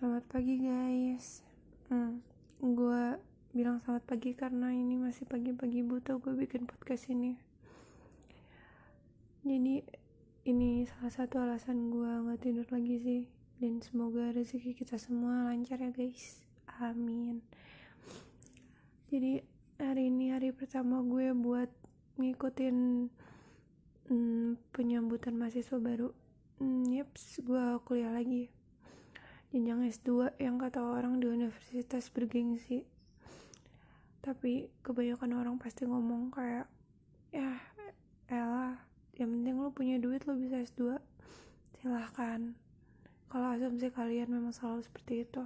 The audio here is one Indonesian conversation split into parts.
Selamat pagi guys. Hmm, Gue bilang selamat pagi karena ini masih pagi-pagi buta gue bikin podcast ini. Jadi ini salah satu alasan gue gak tidur lagi sih. Dan semoga rezeki kita semua lancar ya guys. Amin. Jadi hari ini hari pertama gue buat ngikutin hmm, penyambutan mahasiswa baru. Hmm, Yeps, gue kuliah lagi jenjang S2 yang kata orang di universitas bergengsi. Tapi kebanyakan orang pasti ngomong kayak ya elah yang penting lo punya duit lo bisa S2 silahkan. Kalau asumsi kalian memang selalu seperti itu.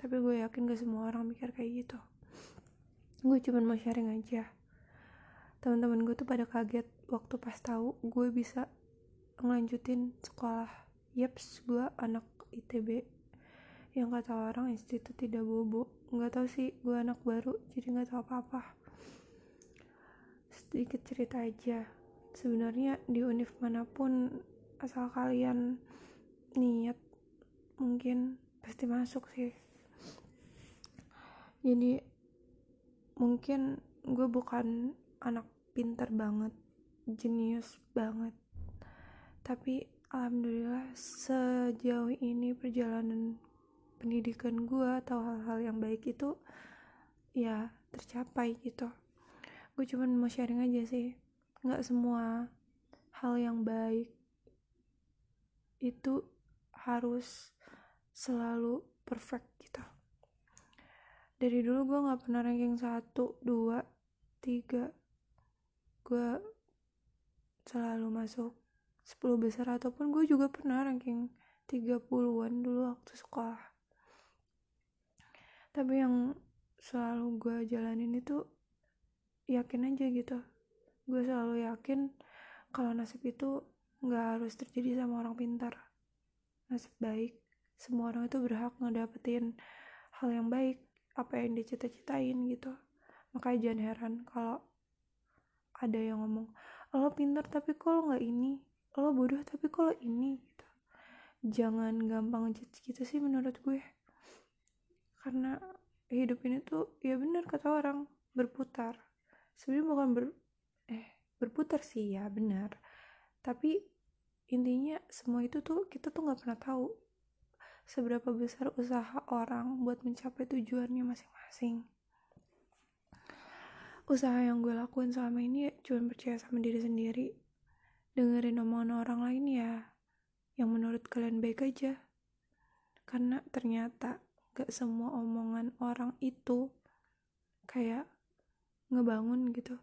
Tapi gue yakin gak semua orang mikir kayak gitu. Gue cuma mau sharing aja. Teman-teman gue tuh pada kaget waktu pas tahu gue bisa ngelanjutin sekolah. Yeps gue anak ITB yang kata orang institut tidak bobo. Nggak tahu sih gue anak baru jadi nggak tahu apa-apa. Sedikit cerita aja. Sebenarnya di univ mana pun asal kalian niat mungkin pasti masuk sih. Jadi mungkin gue bukan anak pinter banget jenius banget. Tapi alhamdulillah sejauh ini perjalanan pendidikan gue atau hal-hal yang baik itu ya tercapai gitu. Gue cuman mau sharing aja sih nggak semua hal yang baik itu harus selalu perfect gitu. Dari dulu gue nggak pernah ranking satu dua tiga. Gue selalu masuk 10 besar ataupun gue juga pernah ranking 30-an dulu waktu sekolah tapi yang selalu gue jalanin itu yakin aja gitu. Gue selalu yakin kalau nasib itu nggak harus terjadi sama orang pintar. Nasib baik semua orang itu berhak ngedapetin hal yang baik apa yang dicita-citain gitu. Makanya jangan heran kalau ada yang ngomong lo pintar tapi kalau nggak ini? Lo bodoh tapi kalau ini? Gitu. Jangan gampang judge gitu sih menurut gue karena hidup ini tuh ya benar kata orang berputar. Sebenarnya bukan ber eh berputar sih ya benar tapi intinya semua itu tuh kita tuh nggak pernah tahu seberapa besar usaha orang buat mencapai tujuannya masing-masing. Usaha yang gue lakuin selama ini ya cuma percaya sama diri sendiri. Dengerin omongan orang lain ya yang menurut kalian baik aja. Karena ternyata gak semua omongan orang itu kayak ngebangun gitu.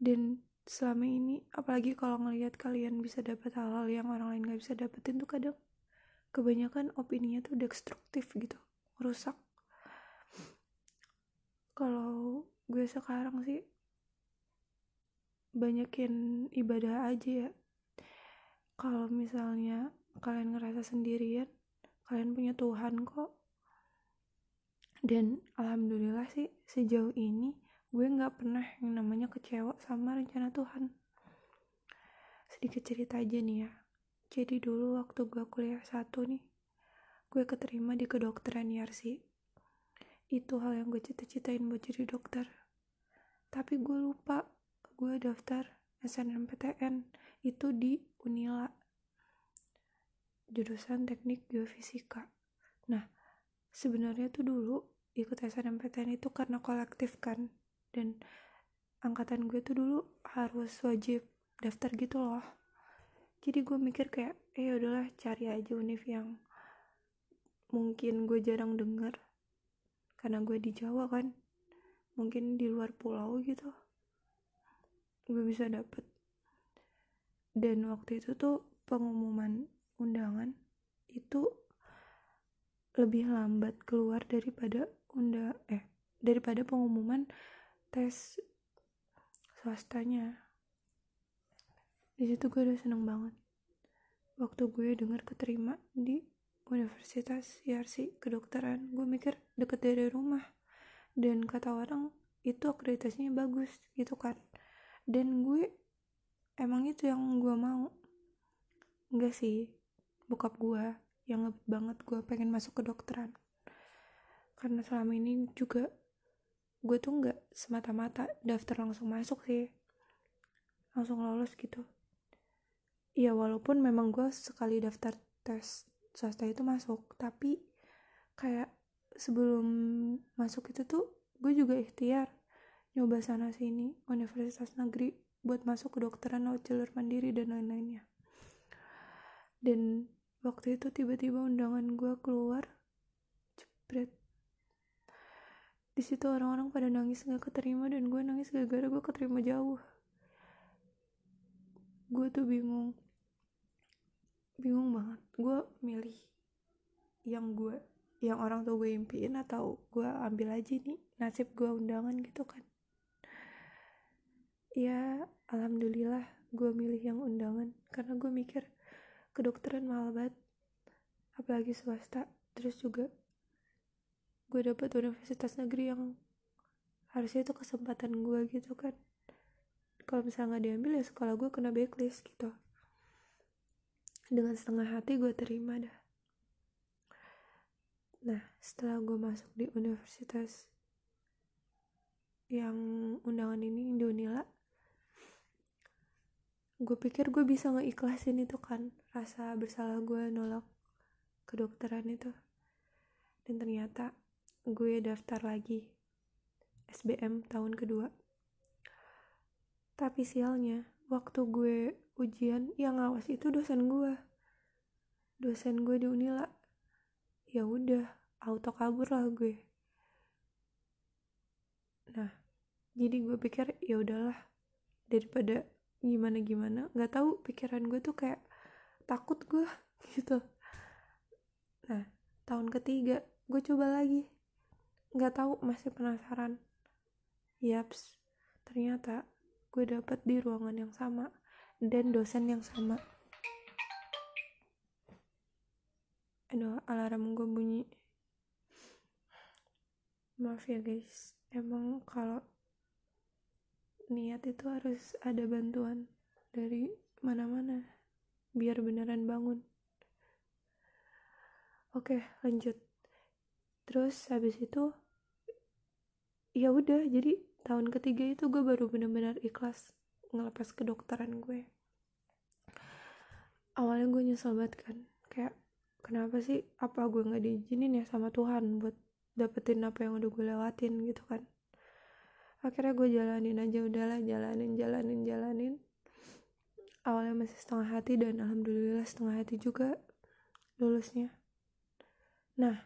Dan selama ini apalagi kalau ngelihat kalian bisa dapat hal-hal yang orang lain gak bisa dapetin tuh kadang kebanyakan opininya tuh destruktif gitu rusak. Kalau gue sekarang sih banyakin ibadah aja ya. Kalau misalnya kalian ngerasa sendirian kalian punya Tuhan kok dan alhamdulillah sih sejauh ini gue nggak pernah yang namanya kecewa sama rencana Tuhan. Sedikit cerita aja nih ya. Jadi dulu waktu gue kuliah satu nih gue keterima di kedokteran YRC itu hal yang gue cita-citain buat jadi dokter. Tapi gue lupa gue daftar SNMPTN itu di Unila. Jurusan teknik geofisika. Nah sebenarnya tuh dulu ikut SNMPTN itu karena kolektif kan. Dan angkatan gue tuh dulu harus wajib daftar gitu loh. Jadi gue mikir kayak eh udahlah cari aja univ yang mungkin gue jarang denger. Karena gue di Jawa kan mungkin di luar pulau gitu gue bisa dapet. Dan waktu itu tuh pengumuman undangan itu lebih lambat keluar daripada unda eh daripada pengumuman tes swastanya. Di situ gue udah seneng banget. Waktu gue dengar keterima di Universitas YRC kedokteran gue mikir deket dari rumah. Dan kata orang itu akreditasinya bagus gitu kan. Dan gue emang itu yang gue mau. Enggak sih bokap gue yang ngebet banget gue pengen masuk ke dokteran karena selama ini juga gue tuh nggak semata-mata daftar langsung masuk sih. Langsung lolos gitu. Ya walaupun memang gue sekali daftar tes swasta itu masuk tapi kayak sebelum masuk itu tuh gue juga ikhtiar nyoba sana sini universitas negeri buat masuk ke dokteran lewat jalur mandiri dan lain-lainnya. Dan waktu itu tiba-tiba undangan gue keluar jepret di situ orang-orang pada nangis gak keterima dan gue nangis gara-gara gue keterima jauh. Gue tuh bingung. Bingung banget. Gue milih yang gue yang orang tua gue impiin atau gue ambil aja nih nasib gue undangan gitu kan. Ya alhamdulillah gue milih yang undangan. Karena gue mikir kedokteran mahal banget apalagi swasta. Terus juga gue dapet universitas negeri yang harusnya itu kesempatan gue gitu kan. Kalau misalnya nggak diambil ya sekolah gue kena backlist gitu. Dengan setengah hati gue terima dah. Nah setelah gue masuk di universitas yang undangan ini di Unila gue pikir gue bisa ngeikhlasin itu kan. Rasa bersalah gue nolak kedokteran itu. Dan ternyata gue daftar lagi. SBM tahun kedua. Tapi sialnya waktu gue ujian yang ngawas itu dosen gue. Dosen gue di Unila. Ya udah auto kabur lah gue. Nah jadi gue pikir ya udahlah daripada gimana gimana nggak tahu pikiran gue tuh kayak takut gue gitu. Nah tahun ketiga gue coba lagi nggak tahu masih penasaran. Yaps ternyata gue dapet di ruangan yang sama dan dosen yang sama. Aduh alarm gue bunyi. Maaf ya guys. Emang kalau niat itu harus ada bantuan dari mana-mana biar beneran bangun. Oke lanjut. Terus habis itu ya udah jadi tahun ketiga itu gue baru bener-bener ikhlas ngelepas kedokteran gue. Awalnya gue nyesel banget kan kayak kenapa sih apa gue nggak diizinin ya sama Tuhan buat dapetin apa yang udah gue lewatin gitu kan. Akhirnya gue jalanin aja udahlah jalanin jalanin jalanin. Awalnya masih setengah hati dan alhamdulillah setengah hati juga lulusnya. Nah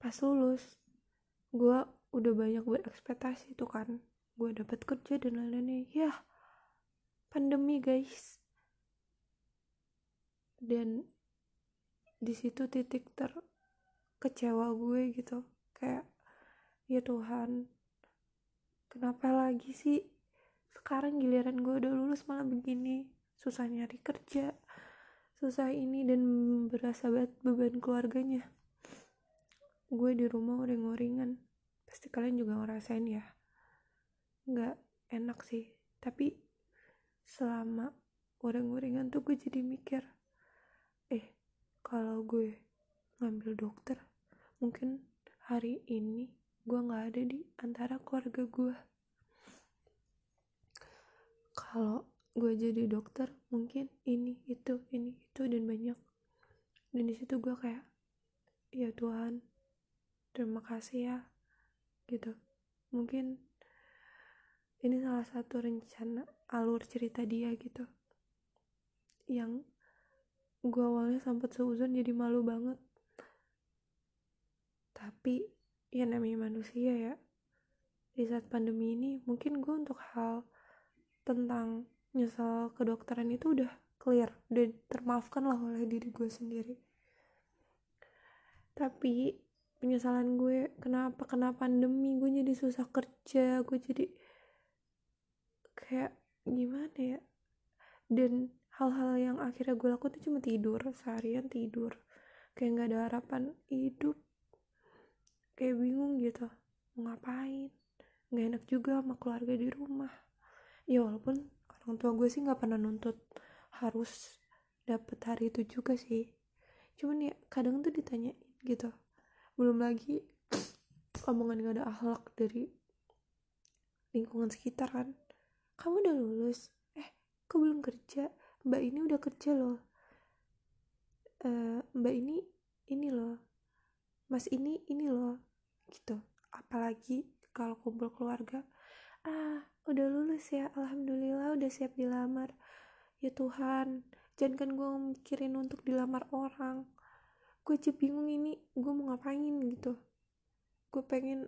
pas lulus gue udah banyak berekspektasi tuh kan. Gue dapet kerja dan lain-lainnya ya pandemi guys. Dan di situ titik terkecewa gue gitu. Kayak ya Tuhan kenapa lagi sih? Sekarang giliran gue udah lulus malah begini. Susah nyari kerja. Susah ini dan berasa banget beban keluarganya. Gue di rumah uring-uringan pasti kalian juga ngerasain ya. Nggak enak sih. Tapi selama uring-uringan tuh gue jadi mikir eh kalau gue ngambil dokter mungkin hari ini gue nggak ada di antara keluarga gue. Kalau gue jadi dokter mungkin ini itu ini itu dan banyak. Dan di situ gue kayak ya Tuhan terima kasih ya gitu. Mungkin ini salah satu rencana alur cerita dia gitu. Yang gue awalnya sempet seuzon jadi malu banget. Tapi ya namanya manusia ya di saat pandemi ini mungkin gue untuk hal tentang nyesal kedokteran itu udah clear udah termaafkan lah oleh diri gue sendiri. Tapi penyesalan gue kenapa kena pandemi gue jadi susah kerja gue jadi kayak gimana ya? Dan hal-hal yang akhirnya gue lakukan itu cuma tidur seharian tidur. Kayak nggak ada harapan hidup. Kayak bingung gitu mau ngapain? Nggak enak juga sama keluarga di rumah. Ya walaupun orang tua gue sih nggak pernah nuntut harus dapet hari itu juga sih. Cuman ya kadang tuh ditanya gitu belum lagi omongan gak ada akhlak dari lingkungan sekitar kan? Kamu udah lulus. Eh kok belum kerja. Mbak ini udah kerja loh. Uh, mbak ini ini loh. Mas ini ini loh. Gitu. Apalagi kalau kumpul keluarga. Ah udah lulus ya. Alhamdulillah udah siap dilamar. Ya Tuhan jangan kan gue mikirin untuk dilamar orang gue aja bingung ini gue mau ngapain gitu. Gue pengen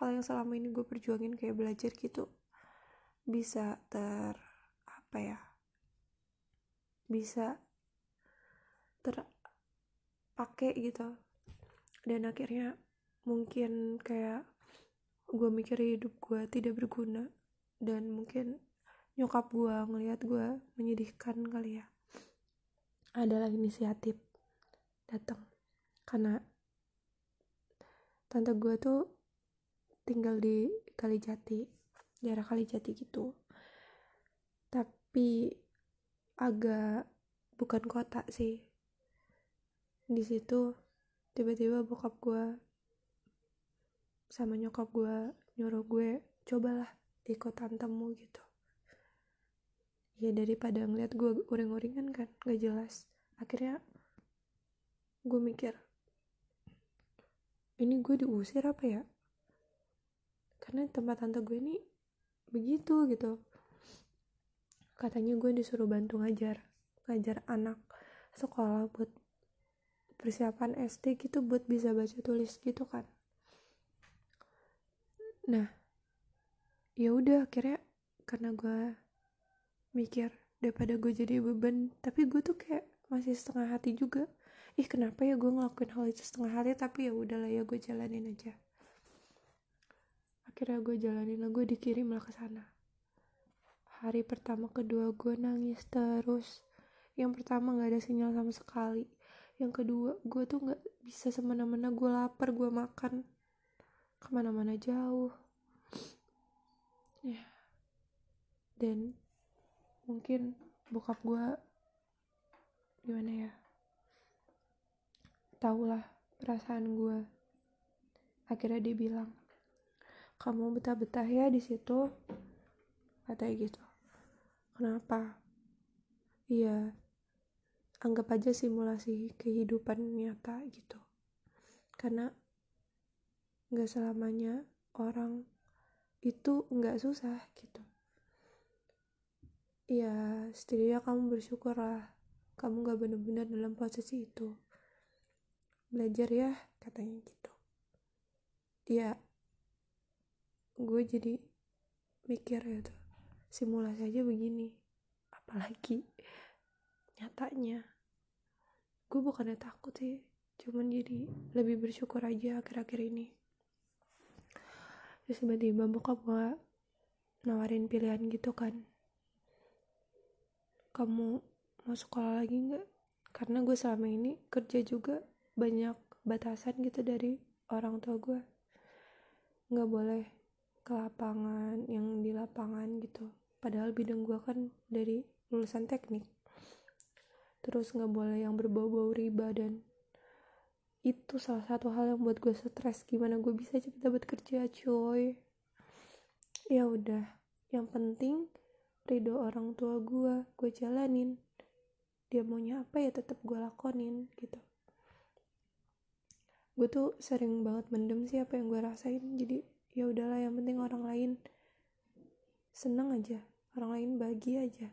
hal yang selama ini gue perjuangin kayak belajar gitu bisa ter apa ya bisa terpakai gitu. Dan akhirnya mungkin kayak gue mikir hidup gue tidak berguna dan mungkin nyokap gue ngelihat gue menyedihkan kali ya. Adalah inisiatif datang karena tante gue tuh tinggal di Kalijati daerah Kalijati gitu. Tapi agak bukan kota sih. Di situ tiba-tiba bokap gue sama nyokap gue nyuruh gue cobalah ikut tantemu gitu. Ya daripada ngeliat gue uring-uringan kan gak jelas. Akhirnya gue mikir ini gue diusir apa ya? Karena tempat tante gue ini begitu gitu. Katanya gue disuruh bantu ngajar ngajar anak sekolah buat persiapan SD gitu buat bisa baca tulis gitu kan. Nah ya udah akhirnya karena gue mikir daripada gue jadi beban tapi gue tuh kayak masih setengah hati juga ih kenapa ya gue ngelakuin hal itu setengah hati tapi ya udahlah ya gue jalanin aja. Akhirnya gue jalanin lah gue dikirim lah ke sana. Hari pertama kedua gue nangis terus. Yang pertama nggak ada sinyal sama sekali. Yang kedua gue tuh nggak bisa semena-mena gue lapar gue makan. Ke mana-mana jauh. Ya. Dan mungkin bokap gue gimana ya tahulah perasaan gue akhirnya dia bilang kamu betah-betah ya di situ katanya gitu. Kenapa? Iya anggap aja simulasi kehidupan nyata gitu. Karena nggak selamanya orang itu nggak susah gitu. Ya setidaknya kamu bersyukur lah kamu gak benar-benar dalam posisi itu belajar ya katanya gitu. Ya gue jadi mikir ya tuh simulasi aja begini apalagi nyatanya. Gue bukannya takut sih cuman jadi lebih bersyukur aja akhir-akhir ini. Terus tiba-tiba bokap gue nawarin pilihan gitu kan kamu mau sekolah lagi nggak? Karena gue selama ini kerja juga banyak batasan gitu dari orang tua gue nggak boleh ke lapangan yang di lapangan gitu. Padahal bidang gue kan dari lulusan teknik. Terus nggak boleh yang berbau-bau riba dan itu salah satu hal yang buat gue stres. Gimana gue bisa cepet dapat kerja coy ya udah yang penting ridho orang tua gue gue jalanin. Dia maunya apa ya tetap gue lakonin gitu gue tuh sering banget mendem sih apa yang gue rasain. Jadi ya udahlah yang penting orang lain seneng aja orang lain bahagia aja.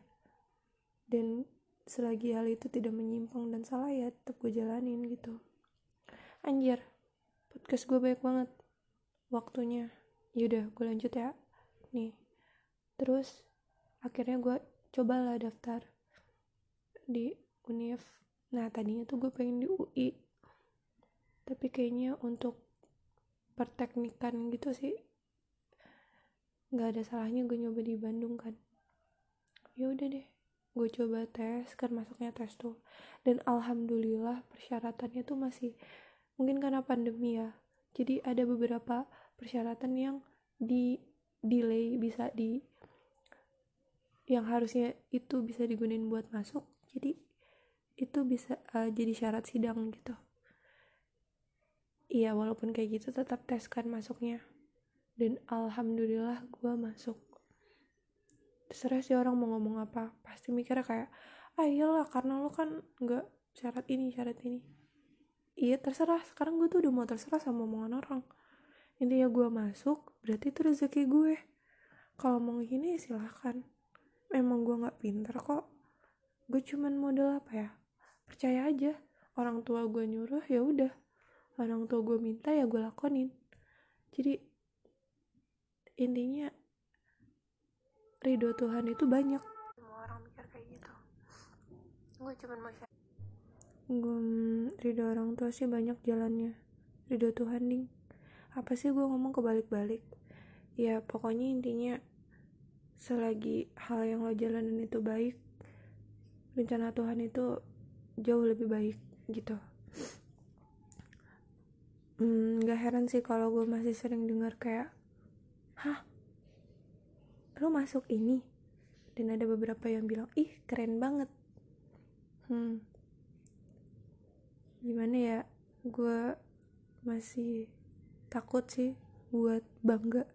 Dan selagi hal itu tidak menyimpang dan salah ya tetap gue jalanin gitu. Anjir podcast gue banyak banget waktunya. Yaudah gue lanjut ya. Nih terus akhirnya gue cobalah daftar di univ nah tadinya tuh gue pengen di UI tapi kayaknya untuk perteknikan gitu sih nggak ada salahnya gue nyoba di Bandung kan. Ya udah deh gue coba tes kan masuknya tes tuh. Dan alhamdulillah persyaratannya tuh masih mungkin karena pandemi ya. Jadi ada beberapa persyaratan yang di delay bisa di yang harusnya itu bisa digunain buat masuk. Jadi itu bisa uh, jadi syarat sidang gitu iya walaupun kayak gitu tetap tes kan masuknya. Dan alhamdulillah gue masuk. Terserah sih orang mau ngomong apa. Pasti mikirnya kayak ah iyalah karena lo kan nggak syarat ini syarat ini. Iya terserah. Sekarang gue tuh udah mau terserah sama omongan orang. Intinya gue masuk berarti itu rezeki gue. Kalau mau gini silahkan. Memang gue nggak pinter kok. Gue cuman modal apa ya? Percaya aja. Orang tua gue nyuruh ya udah orang tua gue minta ya gue lakonin. Jadi intinya ridho Tuhan itu banyak. Semua orang mikir kayak gitu. Gue cuma mau share. Gue ridho orang tua sih banyak jalannya. Ridho Tuhan ding. Apa sih gue ngomong kebalik-balik? Ya pokoknya intinya selagi hal yang lo jalanin itu baik rencana Tuhan itu jauh lebih baik gitu hmm, gak heran sih kalau gue masih sering dengar kayak hah? Lo masuk ini? Dan ada beberapa yang bilang ih keren banget. Hmm. Gimana ya gue masih takut sih buat bangga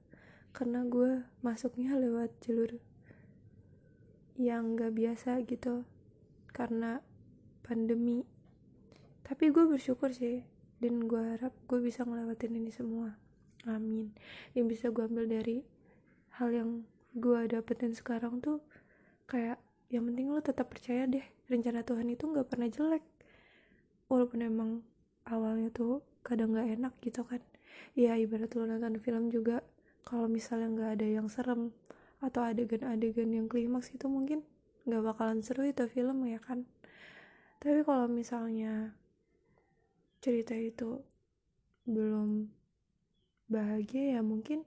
karena gue masuknya lewat jalur yang gak biasa gitu karena pandemi. Tapi gue bersyukur sih dan gue harap gue bisa ngelewatin ini semua. Amin. Yang bisa gue ambil dari hal yang gue dapetin sekarang tuh kayak yang penting lo tetap percaya deh rencana Tuhan itu nggak pernah jelek. Walaupun emang awalnya tuh kadang nggak enak gitu kan. Ya ibarat lo nonton film juga kalau misalnya nggak ada yang serem atau adegan-adegan yang klimaks itu mungkin nggak bakalan seru itu film ya kan? Tapi kalau misalnya cerita itu belum bahagia ya mungkin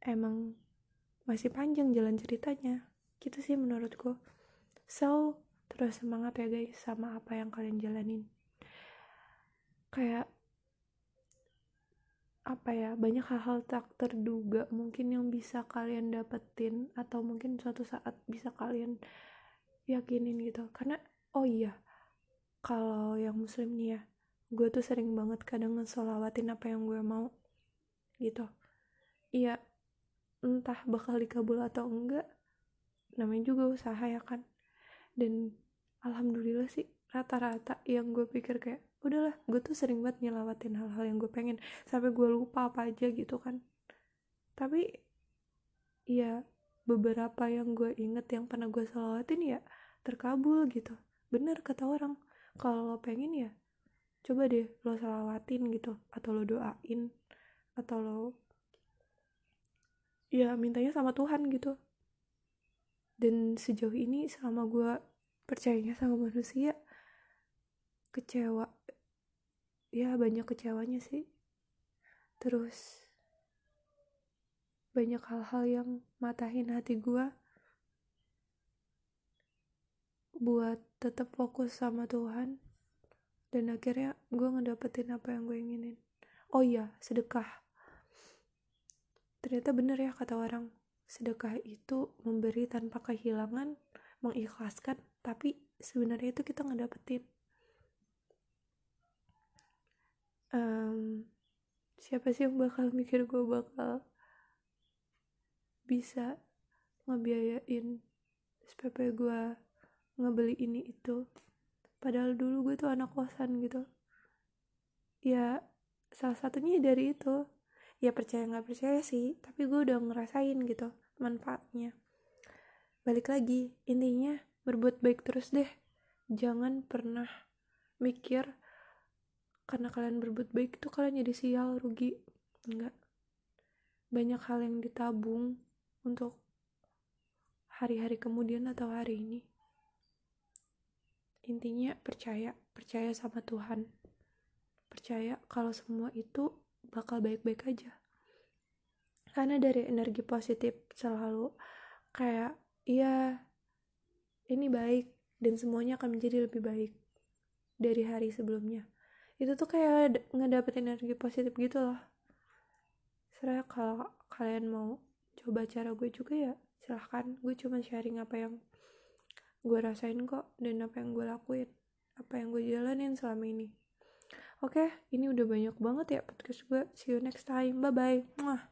emang masih panjang jalan ceritanya. Gitu sih menurutku. So terus semangat ya guys sama apa yang kalian jalanin. Kayak apa ya banyak hal-hal tak terduga mungkin yang bisa kalian dapetin atau mungkin suatu saat bisa kalian yakinin gitu. Karena oh iya kalau yang muslim nih ya gue tuh sering banget kadang ngesolawatin apa yang gue mau gitu. Iya entah bakal dikabul atau enggak namanya juga usaha ya kan. Dan alhamdulillah sih rata-rata yang gue pikir kayak udahlah gue tuh sering banget nyelawatin hal-hal yang gue pengen sampai gue lupa apa aja gitu kan. Tapi ya beberapa yang gue inget yang pernah gue selawatin ya terkabul gitu. Bener kata orang kalau lo pengen ya coba deh lo salawatin gitu atau lo doain atau lo ya mintanya sama Tuhan gitu. Dan sejauh ini selama gue percayanya sama manusia kecewa ya banyak kecewanya sih. Terus banyak hal-hal yang matahin hati gue buat tetap fokus sama Tuhan. Dan akhirnya gue ngedapetin apa yang gue inginin. Oh iya sedekah. Ternyata bener ya kata orang sedekah itu memberi tanpa kehilangan mengikhlaskan tapi sebenarnya itu kita ngedapetin. Um, siapa sih yang bakal mikir gue bakal bisa ngebiayain SPP gue ngebeli ini itu. Padahal dulu gue tuh anak kosan gitu. Ya salah satunya dari itu. Ya percaya nggak percaya sih tapi gue udah ngerasain gitu manfaatnya. Balik lagi intinya berbuat baik terus deh. Jangan pernah mikir karena kalian berbuat baik itu kalian jadi sial rugi. Enggak banyak hal yang ditabung untuk hari-hari kemudian atau hari ini intinya percaya percaya sama Tuhan. Percaya kalau semua itu bakal baik-baik aja. Karena dari energi positif selalu kayak iya ini baik dan semuanya akan menjadi lebih baik dari hari sebelumnya. Itu tuh kayak ngedapet energi positif gitu loh. Serah kalau kalian mau coba cara gue juga ya silahkan. Gue cuma sharing apa yang gue rasain kok dan apa yang gue lakuin apa yang gue jalanin selama ini. Oke ini udah banyak banget ya podcast gue see you next time. Bye bye Mwah.